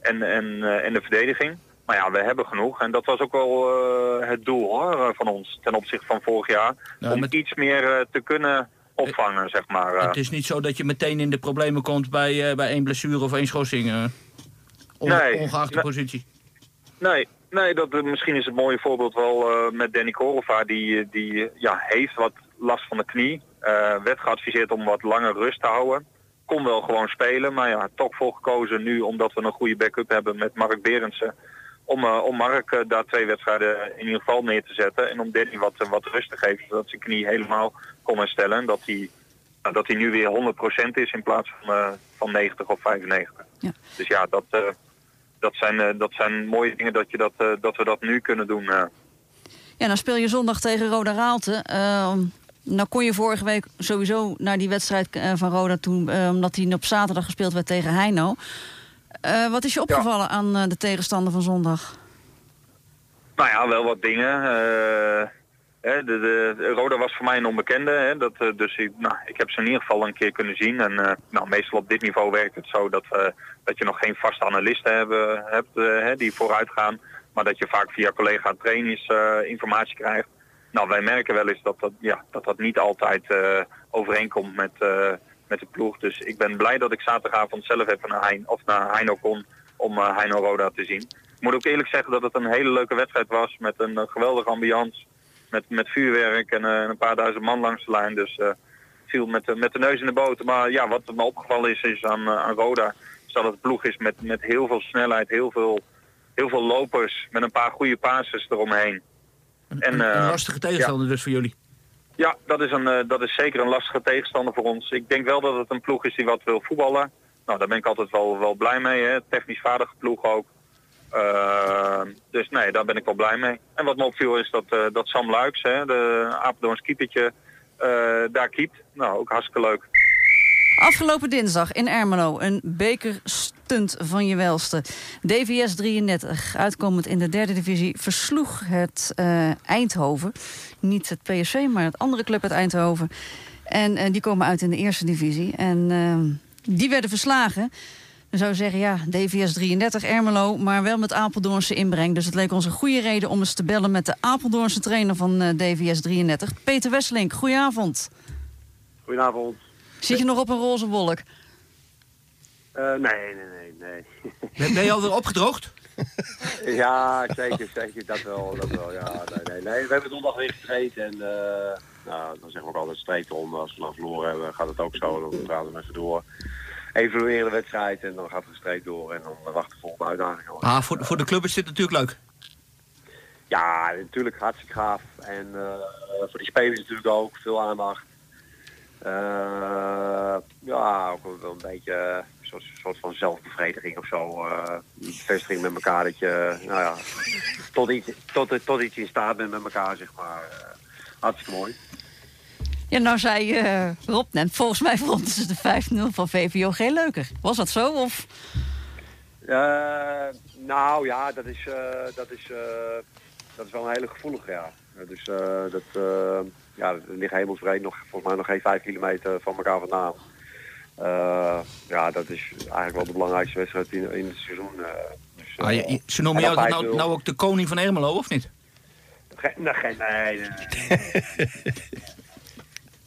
en, en, en de verdediging. Maar ja, we hebben genoeg. En dat was ook wel eh, het doel hoor, eh, van ons ten opzichte van vorig jaar. Ja, om met- iets meer eh, te kunnen opvangen, zeg maar. Het is niet zo dat je meteen in de problemen komt bij, bij één blessure of één schorsing. Nee. ongeacht de Nee. positie. Nee, nee dat, misschien is het mooie voorbeeld wel met Danny Korova. Die, die ja, heeft wat last van de knie. Werd geadviseerd om wat langer rust te houden. Kon wel gewoon spelen, maar ja, toch voor gekozen nu omdat we een goede backup hebben met Mark Berendsen. Om, eh, om Mark eh, daar twee wedstrijden in ieder geval neer te zetten. En om Danny wat, eh, wat rust te geven, zodat zijn knie helemaal kon herstellen. En dat hij, nou, dat hij nu weer 100% is in plaats van, van 90 of 95. Ja. Dus ja, dat, dat, zijn, dat zijn mooie dingen dat, je dat, dat we dat nu kunnen doen. Ja, dan speel je zondag tegen Roda Raalte. Ehm, nou kon je vorige week sowieso naar die wedstrijd van Roda toe... eh, omdat die op zaterdag gespeeld werd tegen Heino. Eh, wat is je opgevallen aan eh, de tegenstander van zondag? Nou ja, wel wat dingen. eh, hè, de, de, Roda was voor mij een onbekende. Hè, dat, dus ik, nou, ik heb ze in ieder geval een keer kunnen zien. En nou, meestal op dit niveau werkt het zo dat, dat je nog geen vaste analisten hebben, hebt hè, die vooruit gaan. Maar dat je vaak via collega trainers informatie krijgt. Nou, wij merken wel eens dat dat, ja, dat, dat niet altijd overeenkomt met, met de ploeg. Dus ik ben blij dat ik zaterdagavond zelf even naar, Hein, of naar Heino kon om eh, Heino Roda te zien. Ik moet ook eerlijk zeggen dat het een hele leuke wedstrijd was met een eh, geweldige ambiance. Met, met vuurwerk en eh, een paar duizend man langs de lijn. Dus viel met, de- met de neus in de boter. Maar ja, wat me opgevallen is, is aan, aan Roda... is dat het een ploeg is met, met heel veel snelheid, heel veel, heel veel lopers... met een paar goede passes eromheen. Een, En, een- een lastige tegenstander dus voor jullie. Ja, dat is, een, eh, dat is zeker een lastige tegenstander voor ons. Ik denk wel dat het een ploeg is die wat wil voetballen. Nou, daar ben ik altijd wel, wel blij mee. Hè. Technisch vaardige ploeg ook. Eh, dus nee, daar ben ik wel blij mee. En wat me opviel is dat, eh, dat Sam Luiks, hè, de Apeldoorns keepertje, eh, daar keept. Nou, ook hartstikke leuk. Afgelopen dinsdag in Ermelo een bekerstunt van je welste. DVS 33, uitkomend in de derde divisie, versloeg het eh, Eindhoven. Niet het PSV, maar het andere club uit Eindhoven. En eh, die komen uit in de eerste divisie. En eh, die werden verslagen. Dan zou zeggen, ja, DVS 33 Ermelo, maar wel met Apeldoornse inbreng. Dus het leek ons een goede reden om eens te bellen met de Apeldoornse trainer van DVS 33, Peter Wesselink. Goedenavond. Goedenavond. Zit je nog op een roze wolk? Eh, nee, nee, nee, nee. Ben, ben je alweer opgedroogd? ja, zeker, zeker. Dat wel, dat wel. Ja, nee, nee, nee. We hebben zondag weer getraind en uh, nou, dan zeggen we ook altijd streek om. Als we dan verloren hebben, gaat het ook zo. Dan praten we even door. Evalueren de wedstrijd en dan gaat het streek door en dan wachten we volgende uitdaging. Ah, voor, voor de club is dit natuurlijk leuk. Ja, natuurlijk hartstikke gaaf. En uh, voor die spelers natuurlijk ook veel aandacht. Uh, ja, ook wel een beetje een soort, soort van zelfbevrediging of zo. Uh, bevestiging met elkaar dat je nou ja, tot, iets, tot, tot iets in staat bent met elkaar, zeg maar. Uh, hartstikke mooi. Ja, nou zei uh, Rob net, volgens mij vonden ze de 5-0 van VVO geen leuker. Was dat zo? Of? Nou ja, dat is, dat, is, dat is wel een hele gevoelige, ja. Dus dat ja, er liggen hemelsbreed nog, volgens mij nog geen vijf kilometer van elkaar vandaan. Uh, ja, dat is eigenlijk wel de belangrijkste wedstrijd in, in het seizoen. Uh, dus, uh, ah, je, je, ze noemen jou nou, nou, ook de koning van Ermelo, of niet? Geen, nee, nee, nee, nee.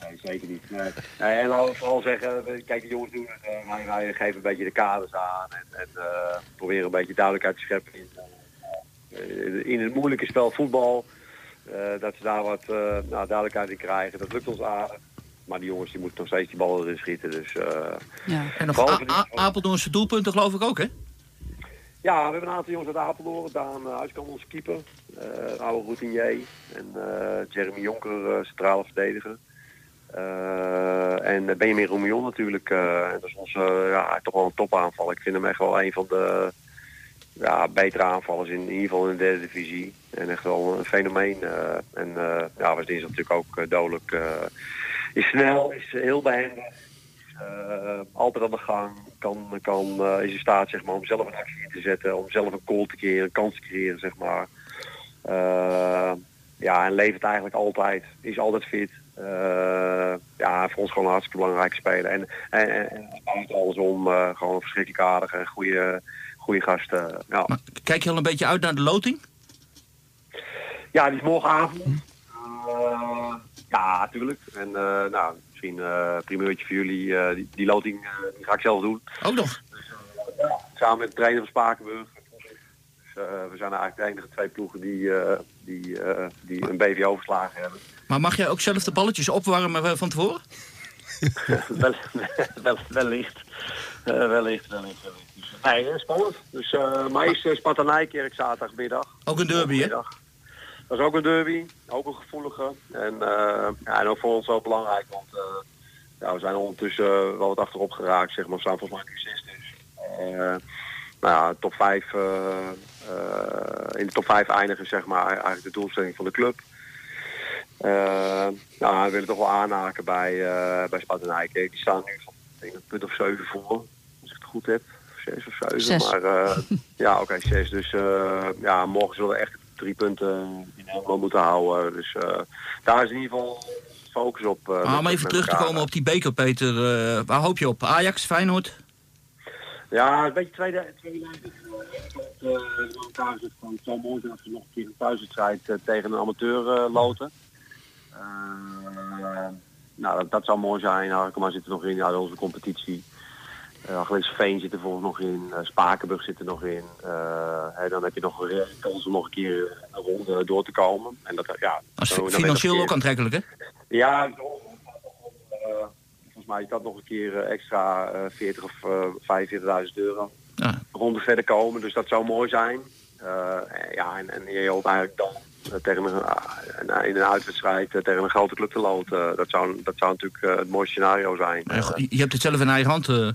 nee zeker niet. Nee. nee en dan vooral zeggen, kijk, de jongens doen het, uh, wij, wij geven een beetje de kaders aan en, en proberen een beetje duidelijkheid te scheppen in, in het moeilijke spel voetbal. Uh, dat ze daar wat uh, nou, duidelijkheid in krijgen. Dat lukt ons aardig. Maar die jongens die moeten nog steeds die ballen erin schieten. Dus, uh, ja. En nog Apeldoornse doelpunten geloof ik ook, hè? Ja, we hebben een aantal jongens uit Apeldoorn. Daan uh, Huiskamp, onze keeper. oude routinier. En Jeremy Jonker, centrale verdediger. en Benjamin Roemion natuurlijk. en dat is onze ja, toch wel een topaanval. Ik vind hem echt wel een van de ja, betere aanvallers in, in ieder geval in de derde divisie. En echt wel een fenomeen. Uh, en uh, ja, was dinsdag natuurlijk ook uh, dodelijk. is snel, is heel behendig. altijd aan de gang. Kan, kan, is in staat zeg maar, om zelf een actie in te zetten. Om zelf een goal te creëren, kans te creëren, zeg maar. ja, en levert eigenlijk altijd. Is altijd fit. Eh, ja, voor ons gewoon een hartstikke belangrijke speler. En, en, alles om eh, gewoon verschrikkelijk aardige en goede, goede gasten. Ja. Maar kijk je al een beetje uit naar de loting? Ja, die is morgenavond. Eh, ja, natuurlijk. En eh, nou, misschien eh primeurtje voor jullie. eh, die, die loting eh, die ga ik zelf doen. Ook nog. Samen met de trainer van Spakenburg. Dus, eh, we zijn eigenlijk de enige twee ploegen die, eh, die, eh, die een BVO verslagen hebben. Maar mag jij ook zelf de balletjes opwarmen eh, van tevoren? wel, wel, wellicht. Eh, wellicht, wellicht, wellicht. Dus, nee, eh, spannend. Dus, eh maar is uh, Sparta Nijkerk zaterdagmiddag. Ook een derby, hè? Dat is ook een derby, ook een gevoelige. En, ja, en ook voor ons wel belangrijk, want eh, ja, we zijn ondertussen wel wat achterop geraakt, zeg maar. We staan volgens mij nu zes dus. Nou ja, top 5, in de top 5 eindigen, zeg maar, eigenlijk de doelstelling van de club. Nou, we willen toch wel aanhaken bij, bij Sparta Nijkerk. Die staan nu denk, een punt of 7 voor, als ik het goed heb. Zes of zeven. Zes. Maar eh, ja, oké, zes. Dus eh, ja, morgen zullen we echt drie punten in Helmond moeten houden. Dus eh, daar is in ieder geval focus op. Ah, met- om even terug te komen op die beker, Peter. eh, waar hoop je op? Ajax, Feyenoord? Ja, een beetje tweede, tweede lijn. Uh, het zou mooi zijn als we nog een keer een thuiswedstrijd uh, tegen een amateur uh, loten. Uh, nou, dat, dat zou mooi zijn. Harkema zit er nog in, ja, onze competitie. Uh, Veen zit er volgens nog in, uh, Spakenburg zit er nog in. Uh, dan heb je nog een kans om nog een keer een ronde door te komen. En dat, ja, is zo, financieel ook aantrekkelijk, hè? Ja, uh, volgens mij dat nog een keer extra uh, 40 of uh, 45.000 euro. Ja. Ronde verder komen, dus dat zou mooi zijn. Ja, en, en je hoopt eigenlijk dan tegen een, in een uitwedstrijd uh, tegen een grote club te loten. dat, zou, dat zou natuurlijk uh, het mooie scenario zijn. Ja, je hebt het zelf in eigen hand. uh.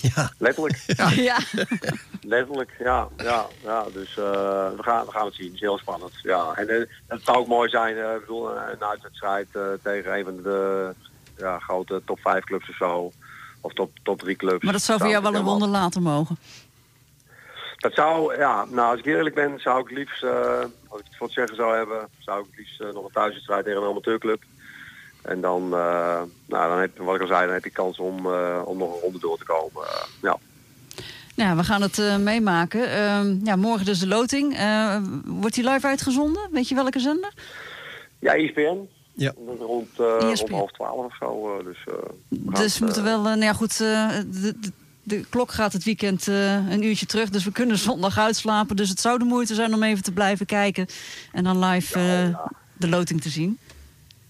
Ja. Letterlijk. Ja. ja. Letterlijk, ja. ja, ja. Dus uh, we, gaan, we gaan het zien. Het is heel spannend. Ja. En uh, het zou ook mooi zijn, uh, ik bedoel, een uitwedstrijd tegen een van de ja, grote top 5 clubs of zo. Of top, top 3 clubs. Maar dat zou voor jou wel een ronde later mogen. Dat zou, ja, nou als ik eerlijk ben, zou ik liefst, uh, als ik het voor het zeggen zou hebben, zou ik liefst uh, nog een thuiswedstrijd tegen een amateurclub. En dan, uh, nou, dan heb je, wat ik al zei, dan heb je kans om, uh, om nog een ronde door te komen. Uh, ja. Ja, we gaan het uh, meemaken. Uh, ja, morgen dus de loting. Uh, wordt die live uitgezonden? Weet je welke zender? Ja, E ESPN. Ja. Rond, uh, rond half twaalf of zo. dus dus we moeten wel... nou ja, goed, de, de, de, klok gaat het weekend een uurtje terug. Dus we kunnen zondag uitslapen. Dus het zou de moeite zijn om even te blijven kijken. En dan live ja, ja. de loting te zien.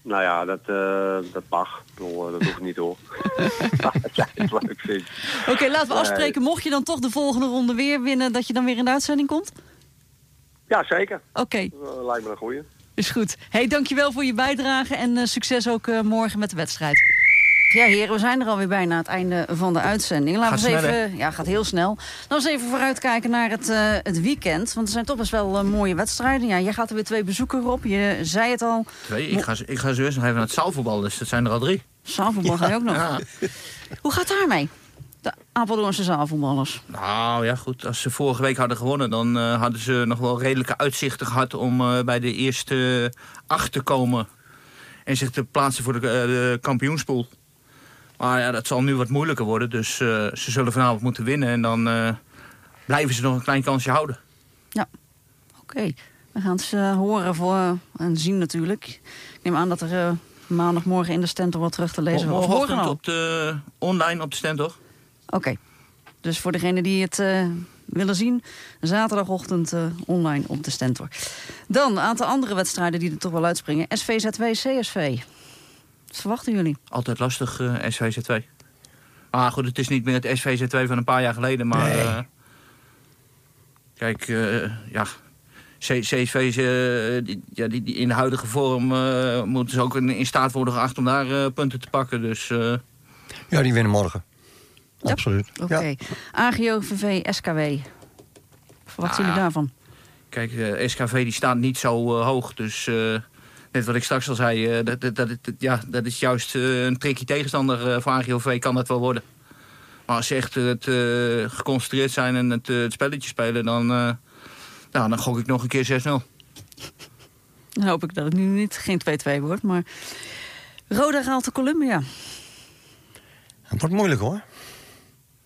Nou ja, dat, uh, dat mag. Bedoel, dat hoeft niet hoor. Oké, okay, laten we afspreken. Mocht je dan toch de volgende ronde weer winnen, dat je dan weer in de uitzending komt? Ja, zeker. Oké. Okay. Lijkt me een goeie. Is goed. hey, dankjewel voor je bijdrage en succes ook morgen met de wedstrijd. Ja, heren, we zijn er alweer bijna aan het einde van de uitzending. Laten we eens even, ja, gaat heel snel. Laten we eens even vooruitkijken naar het, uh, het weekend. Want er zijn toch best wel uh, mooie wedstrijden. Ja, jij gaat er weer twee bezoeken op. Je zei het al. Twee? Ik ga, ik ga zo eerst nog even naar het zaalvoetbal. Dus dat zijn er al drie. Zaalvoetbal ga je ook nog. Ja. Hoe gaat daarmee? De Apeldoornse zaalvoetballers. Nou ja, goed. Als ze vorige week hadden gewonnen... dan uh, hadden ze nog wel redelijke uitzichten gehad... om bij de eerste acht te komen. En zich te plaatsen voor de, de kampioenspool. Maar ja, dat zal nu wat moeilijker worden. Dus uh, ze zullen vanavond moeten winnen. En dan uh, blijven ze nog een klein kansje houden. Ja, oké. Okay. We gaan het uh, horen voor, en zien natuurlijk. Ik neem aan dat er uh, maandagmorgen in de Stentor wat terug te lezen wordt. Morgen op de, online op de Stentor. Oké. Okay. Dus voor degenen die het uh, willen zien, zaterdagochtend online op de Stentor. Dan een aantal andere wedstrijden die er toch wel uitspringen. SVZW, CSV. Wat verwachten jullie? Altijd lastig, uh, SVZ2. Ah, goed, het is niet meer het SVZ2 van een paar jaar geleden, maar... Nee. Uh, kijk, uh, ja... CSV, die, ja, die, die in de huidige vorm moeten ze ook in, in, staat worden geacht om daar punten te pakken. Dus, ja, die winnen morgen. Ja. Absoluut. Oké. Okay. Ja. AGO, VV, SKW. Wat zien jullie daarvan? Kijk, SKV die staat niet zo hoog, dus net wat ik straks al zei, uh, dat, dat, dat, dat, ja, dat is juist uh, een tricky tegenstander uh, voor AGOV, kan dat wel worden. Maar als ze echt het, geconcentreerd zijn en het, het spelletje spelen, dan, nou, dan gok ik nog een keer 6-0. Dan hoop ik dat het nu niet geen 2-2 wordt. Maar Roda haalt de Columbia. Het wordt moeilijk hoor.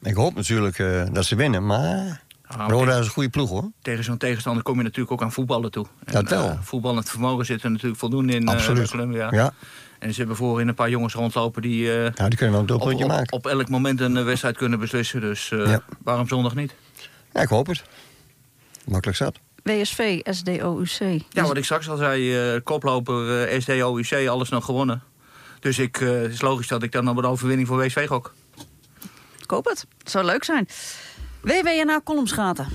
Ik hoop natuurlijk eh, dat ze winnen, maar Roda is een goede ploeg hoor. Tegen zo'n tegenstander kom je natuurlijk ook aan voetballen toe. En, Dat wel. eh, voetballend vermogen zit er natuurlijk voldoende in. eh, Absoluut. Columbia. Ja. En ze hebben voorin een paar jongens rondlopen die eh, ja, die kunnen wel een op, maken. op elk moment een wedstrijd kunnen beslissen. Dus eh, Ja. waarom zondag niet? Ja, ik hoop het. Makkelijk zat. WSV, SDOUC. Ja, wat ik straks al zei, eh, koploper eh SDOUC, alles nog gewonnen. Dus ik, eh, het is logisch dat ik dan op de overwinning voor WSV gok. Ik hoop het. Het zou leuk zijn. WWNA Kolomsgaten.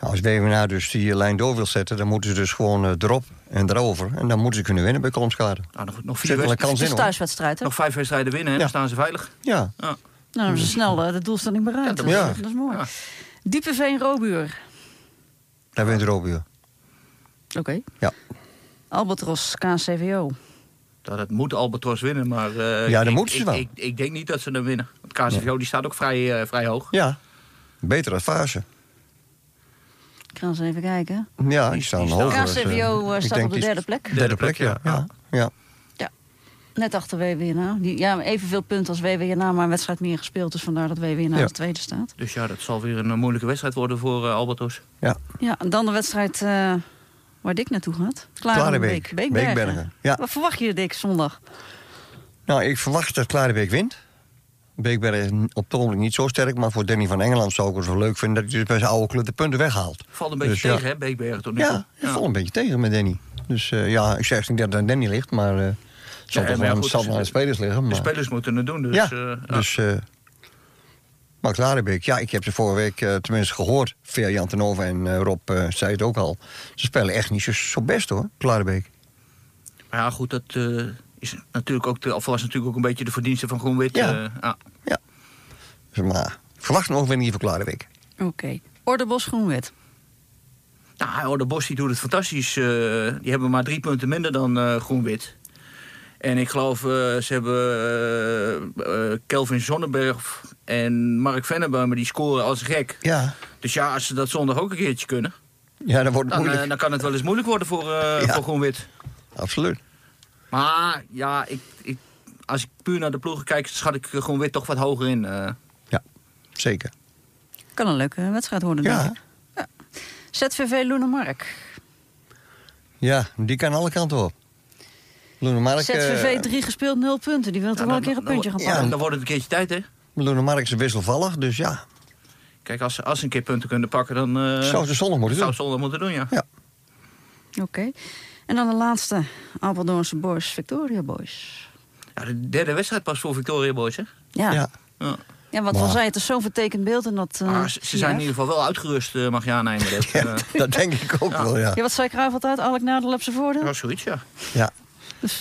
Nou, als WWNA dus die lijn door wil zetten, dan moeten ze dus gewoon eh, erop en erover. En dan moeten ze kunnen winnen bij Kolmskade. Nou, nog, nog, Er vier zit wel een wedst- kans Het in is hoor. thuiswedstrijd, hè? nog vijf wedstrijden winnen en Ja. dan staan ze veilig. Ja, Ja. Nou, dan hebben ze snel de doelstelling bereikt. Ja, dat, ja. is, dat is mooi. Ja. Diepeveen Robuur. daar wint Robio. Oké. Ja. Albatros, KCVO. Dat het moet Albatros winnen, maar eh, Ja, dan ik, moeten ze ik, wel. Ik, ik denk niet dat ze hem winnen. Want KCVO die staat ook vrij, eh, vrij hoog. Ja, betere fase. Ik ga eens even kijken. Ja, Die- die staan hoger. dus, eh, KCVO staat op de die- derde plek. Derde plek, ja. ja. ja. Net achter WWNA. Die, ja, evenveel punten als WWNA, maar een wedstrijd meer gespeeld. Dus vandaar dat WWNA Ja. als tweede staat. Dus ja, dat zal weer een eh, moeilijke wedstrijd worden voor eh, Albatros. Ja, en dan de wedstrijd eh, waar Dick naartoe gaat. Klarenbeek. Beek, Beekbergen. Beekbergen, ja. Wat verwacht je, Dick, zondag? Nou, ik verwacht dat Klarenbeek wint. Beekberg is op het ogenblik niet zo sterk, maar voor Danny van Engeland zou ik het wel leuk vinden dat hij dus bij zijn oude club de punten weghaalt. Valt een beetje Dus ja. tegen, hè, Beekbergen tot nu Ja, toe. het valt een beetje tegen met Danny. Dus eh, ja, ik zeg niet dat het aan Danny ligt, maar eh, het zal Ja, toch ja, dus aan de spelers liggen. De spelers moeten het doen, dus... ja, eh, ja. dus... maar Klarenbeek, ja, ik heb ze vorige week eh, tenminste gehoord. Via Jan Tenova en eh, Rob eh, zei het ook al. Ze spelen echt niet zo, zo best hoor, Klarenbeek. Maar ja, goed, dat eh, is natuurlijk ook de, of was natuurlijk ook een beetje de verdienste van Groen-Wit. Ja. eh, ja. Dus, maar verwacht een overwinning hier voor Klarenbeek. Oké. Ordebos Groenwit. Nou, oh, de Bos die doet het fantastisch. eh, die hebben maar drie punten minder dan eh, Groen-Wit. En ik geloof, eh, ze hebben eh, eh, Kelvin Zonnenberg en Mark Vennebaum, die scoren als gek. Ja, Dus ja, als ze dat zondag ook een keertje kunnen, ja dat wordt dan, moeilijk. eh, dan kan het wel eens moeilijk worden voor, eh, Ja. voor Groen-Wit. Absoluut. Maar ja, ik, ik, als ik puur naar de ploegen kijk, schat ik Groen-Wit toch wat hoger in. eh. Zeker. Kan een leuke wedstrijd worden, denk Ja, ik. ZVV Loenemark. ja, die kan alle kanten op. ZVV eh 3 gespeeld, 0 punten. Die wil toch Ja, wel een keer een puntje gaan ja, pakken. Dan wordt het een keertje tijd, hè? Loenemark is wisselvallig, dus ja, Kijk, als, ze- als ze een keer punten kunnen pakken, dan eh, zou ze zondag moeten zou doen. ze zondag moeten doen, ja. Oké. En dan de laatste. Apeldoornse Boys, Victoria Boys. ja. De derde wedstrijd pas voor Victoria Boys, hè? Ja, ja. Ja. Ja. wat Maar- al zei, het is zo'n vertekend beeld. En dat, eh, ze, ze zijn in ja. ieder geval wel uitgerust, eh, mag je aannemen. Dat, Ja, eh, dat denk ik ook Ja. wel, ja. Ja, wat zei Cruijff altijd? Alk nadeel op zijn voordeel. ja, zoiets, ja. ja.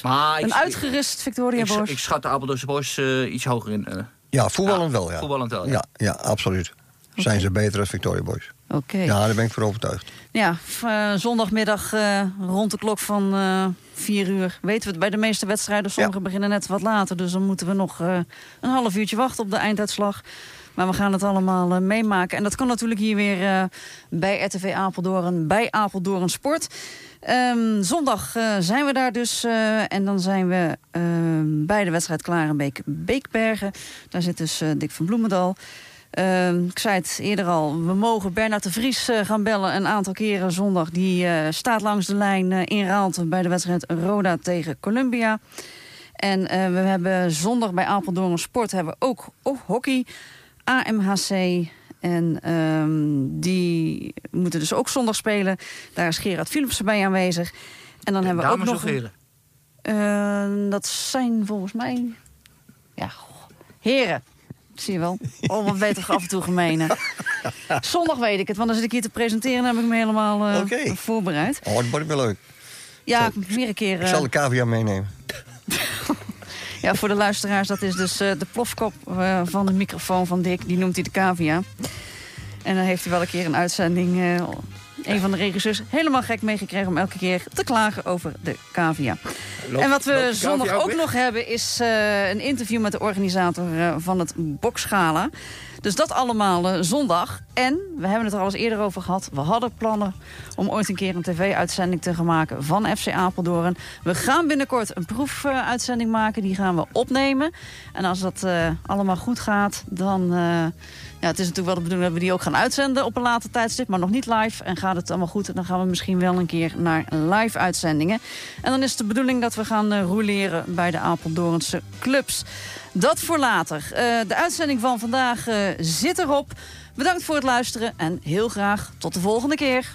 Maar ik, Een uitgerust Victoria ik, Boys. ik schat de Apeldoornse Boys eh, iets hoger in. eh. Ja, voetballend wel, ja. Voetballend wel, ja. Ja, ja, absoluut. Zijn ze beter als Victoria Boys? Oké. Ja, daar ben ik voor overtuigd. Ja, eh, zondagmiddag eh, rond de klok van eh 4 uur weten we het bij de meeste wedstrijden. Sommige beginnen net wat later, dus dan moeten we nog eh, een half uurtje wachten op de einduitslag. Maar we gaan het allemaal meemaken. En dat kan natuurlijk hier weer eh, bij RTV Apeldoorn, bij Apeldoorn Sport. Ehm, zondag eh, zijn we daar dus. eh, en dan zijn we ehm, bij de wedstrijd Klarenbeek-Beekbergen. Daar zit dus eh, Dick van Bloemendal. Ehm, ik zei het eerder al, we mogen Bernard de Vries gaan bellen een aantal keren zondag. Die staat langs de lijn in Raalte bij de wedstrijd Roda tegen Columbia. En we hebben zondag bij Apeldoorn Sport hebben we ook, ook hockey, AMHC. En ehm, die moeten dus ook zondag spelen. Daar is Gerard Philipsen bij aanwezig. En dan hebben we ook nog... heren? Eh, dat zijn volgens mij... Ja, goh, heren. Zie je wel. Oh, wat toch af en toe gemeen. Zondag weet ik het, want dan zit ik hier te presenteren... en heb ik me helemaal eh, Oké. voorbereid. Oh, dat wordt wel leuk. Ja, Zal- meer een keer... Ik eh, zal de cavia meenemen. ja, voor de luisteraars, dat is dus eh, de plofkop eh, van de microfoon van Dick. Die noemt hij de cavia. En dan heeft hij wel een keer een uitzending... een van de regisseurs helemaal gek meegekregen... om elke keer te klagen over de cavia. Loopt- en wat we zondag ook nog hebben... is eh, een interview met de organisator eh, van het Boksgala. Dus dat allemaal eh, zondag. En, we hebben het er al eens eerder over gehad... we hadden plannen om ooit een keer een tv-uitzending te gaan maken van FC Apeldoorn. We gaan binnenkort een proefuitzending maken, die gaan we opnemen. En als dat allemaal goed gaat, dan... Ja, het is natuurlijk wel de bedoeling dat we die ook gaan uitzenden op een later tijdstip, maar nog niet live. En gaat het allemaal goed, dan gaan we misschien wel een keer naar live uitzendingen. En dan is de bedoeling dat we gaan uh, roleren bij de Apeldoornse clubs. Dat voor later. Uh, de uitzending van vandaag uh, zit erop. Bedankt voor het luisteren en heel graag tot de volgende keer.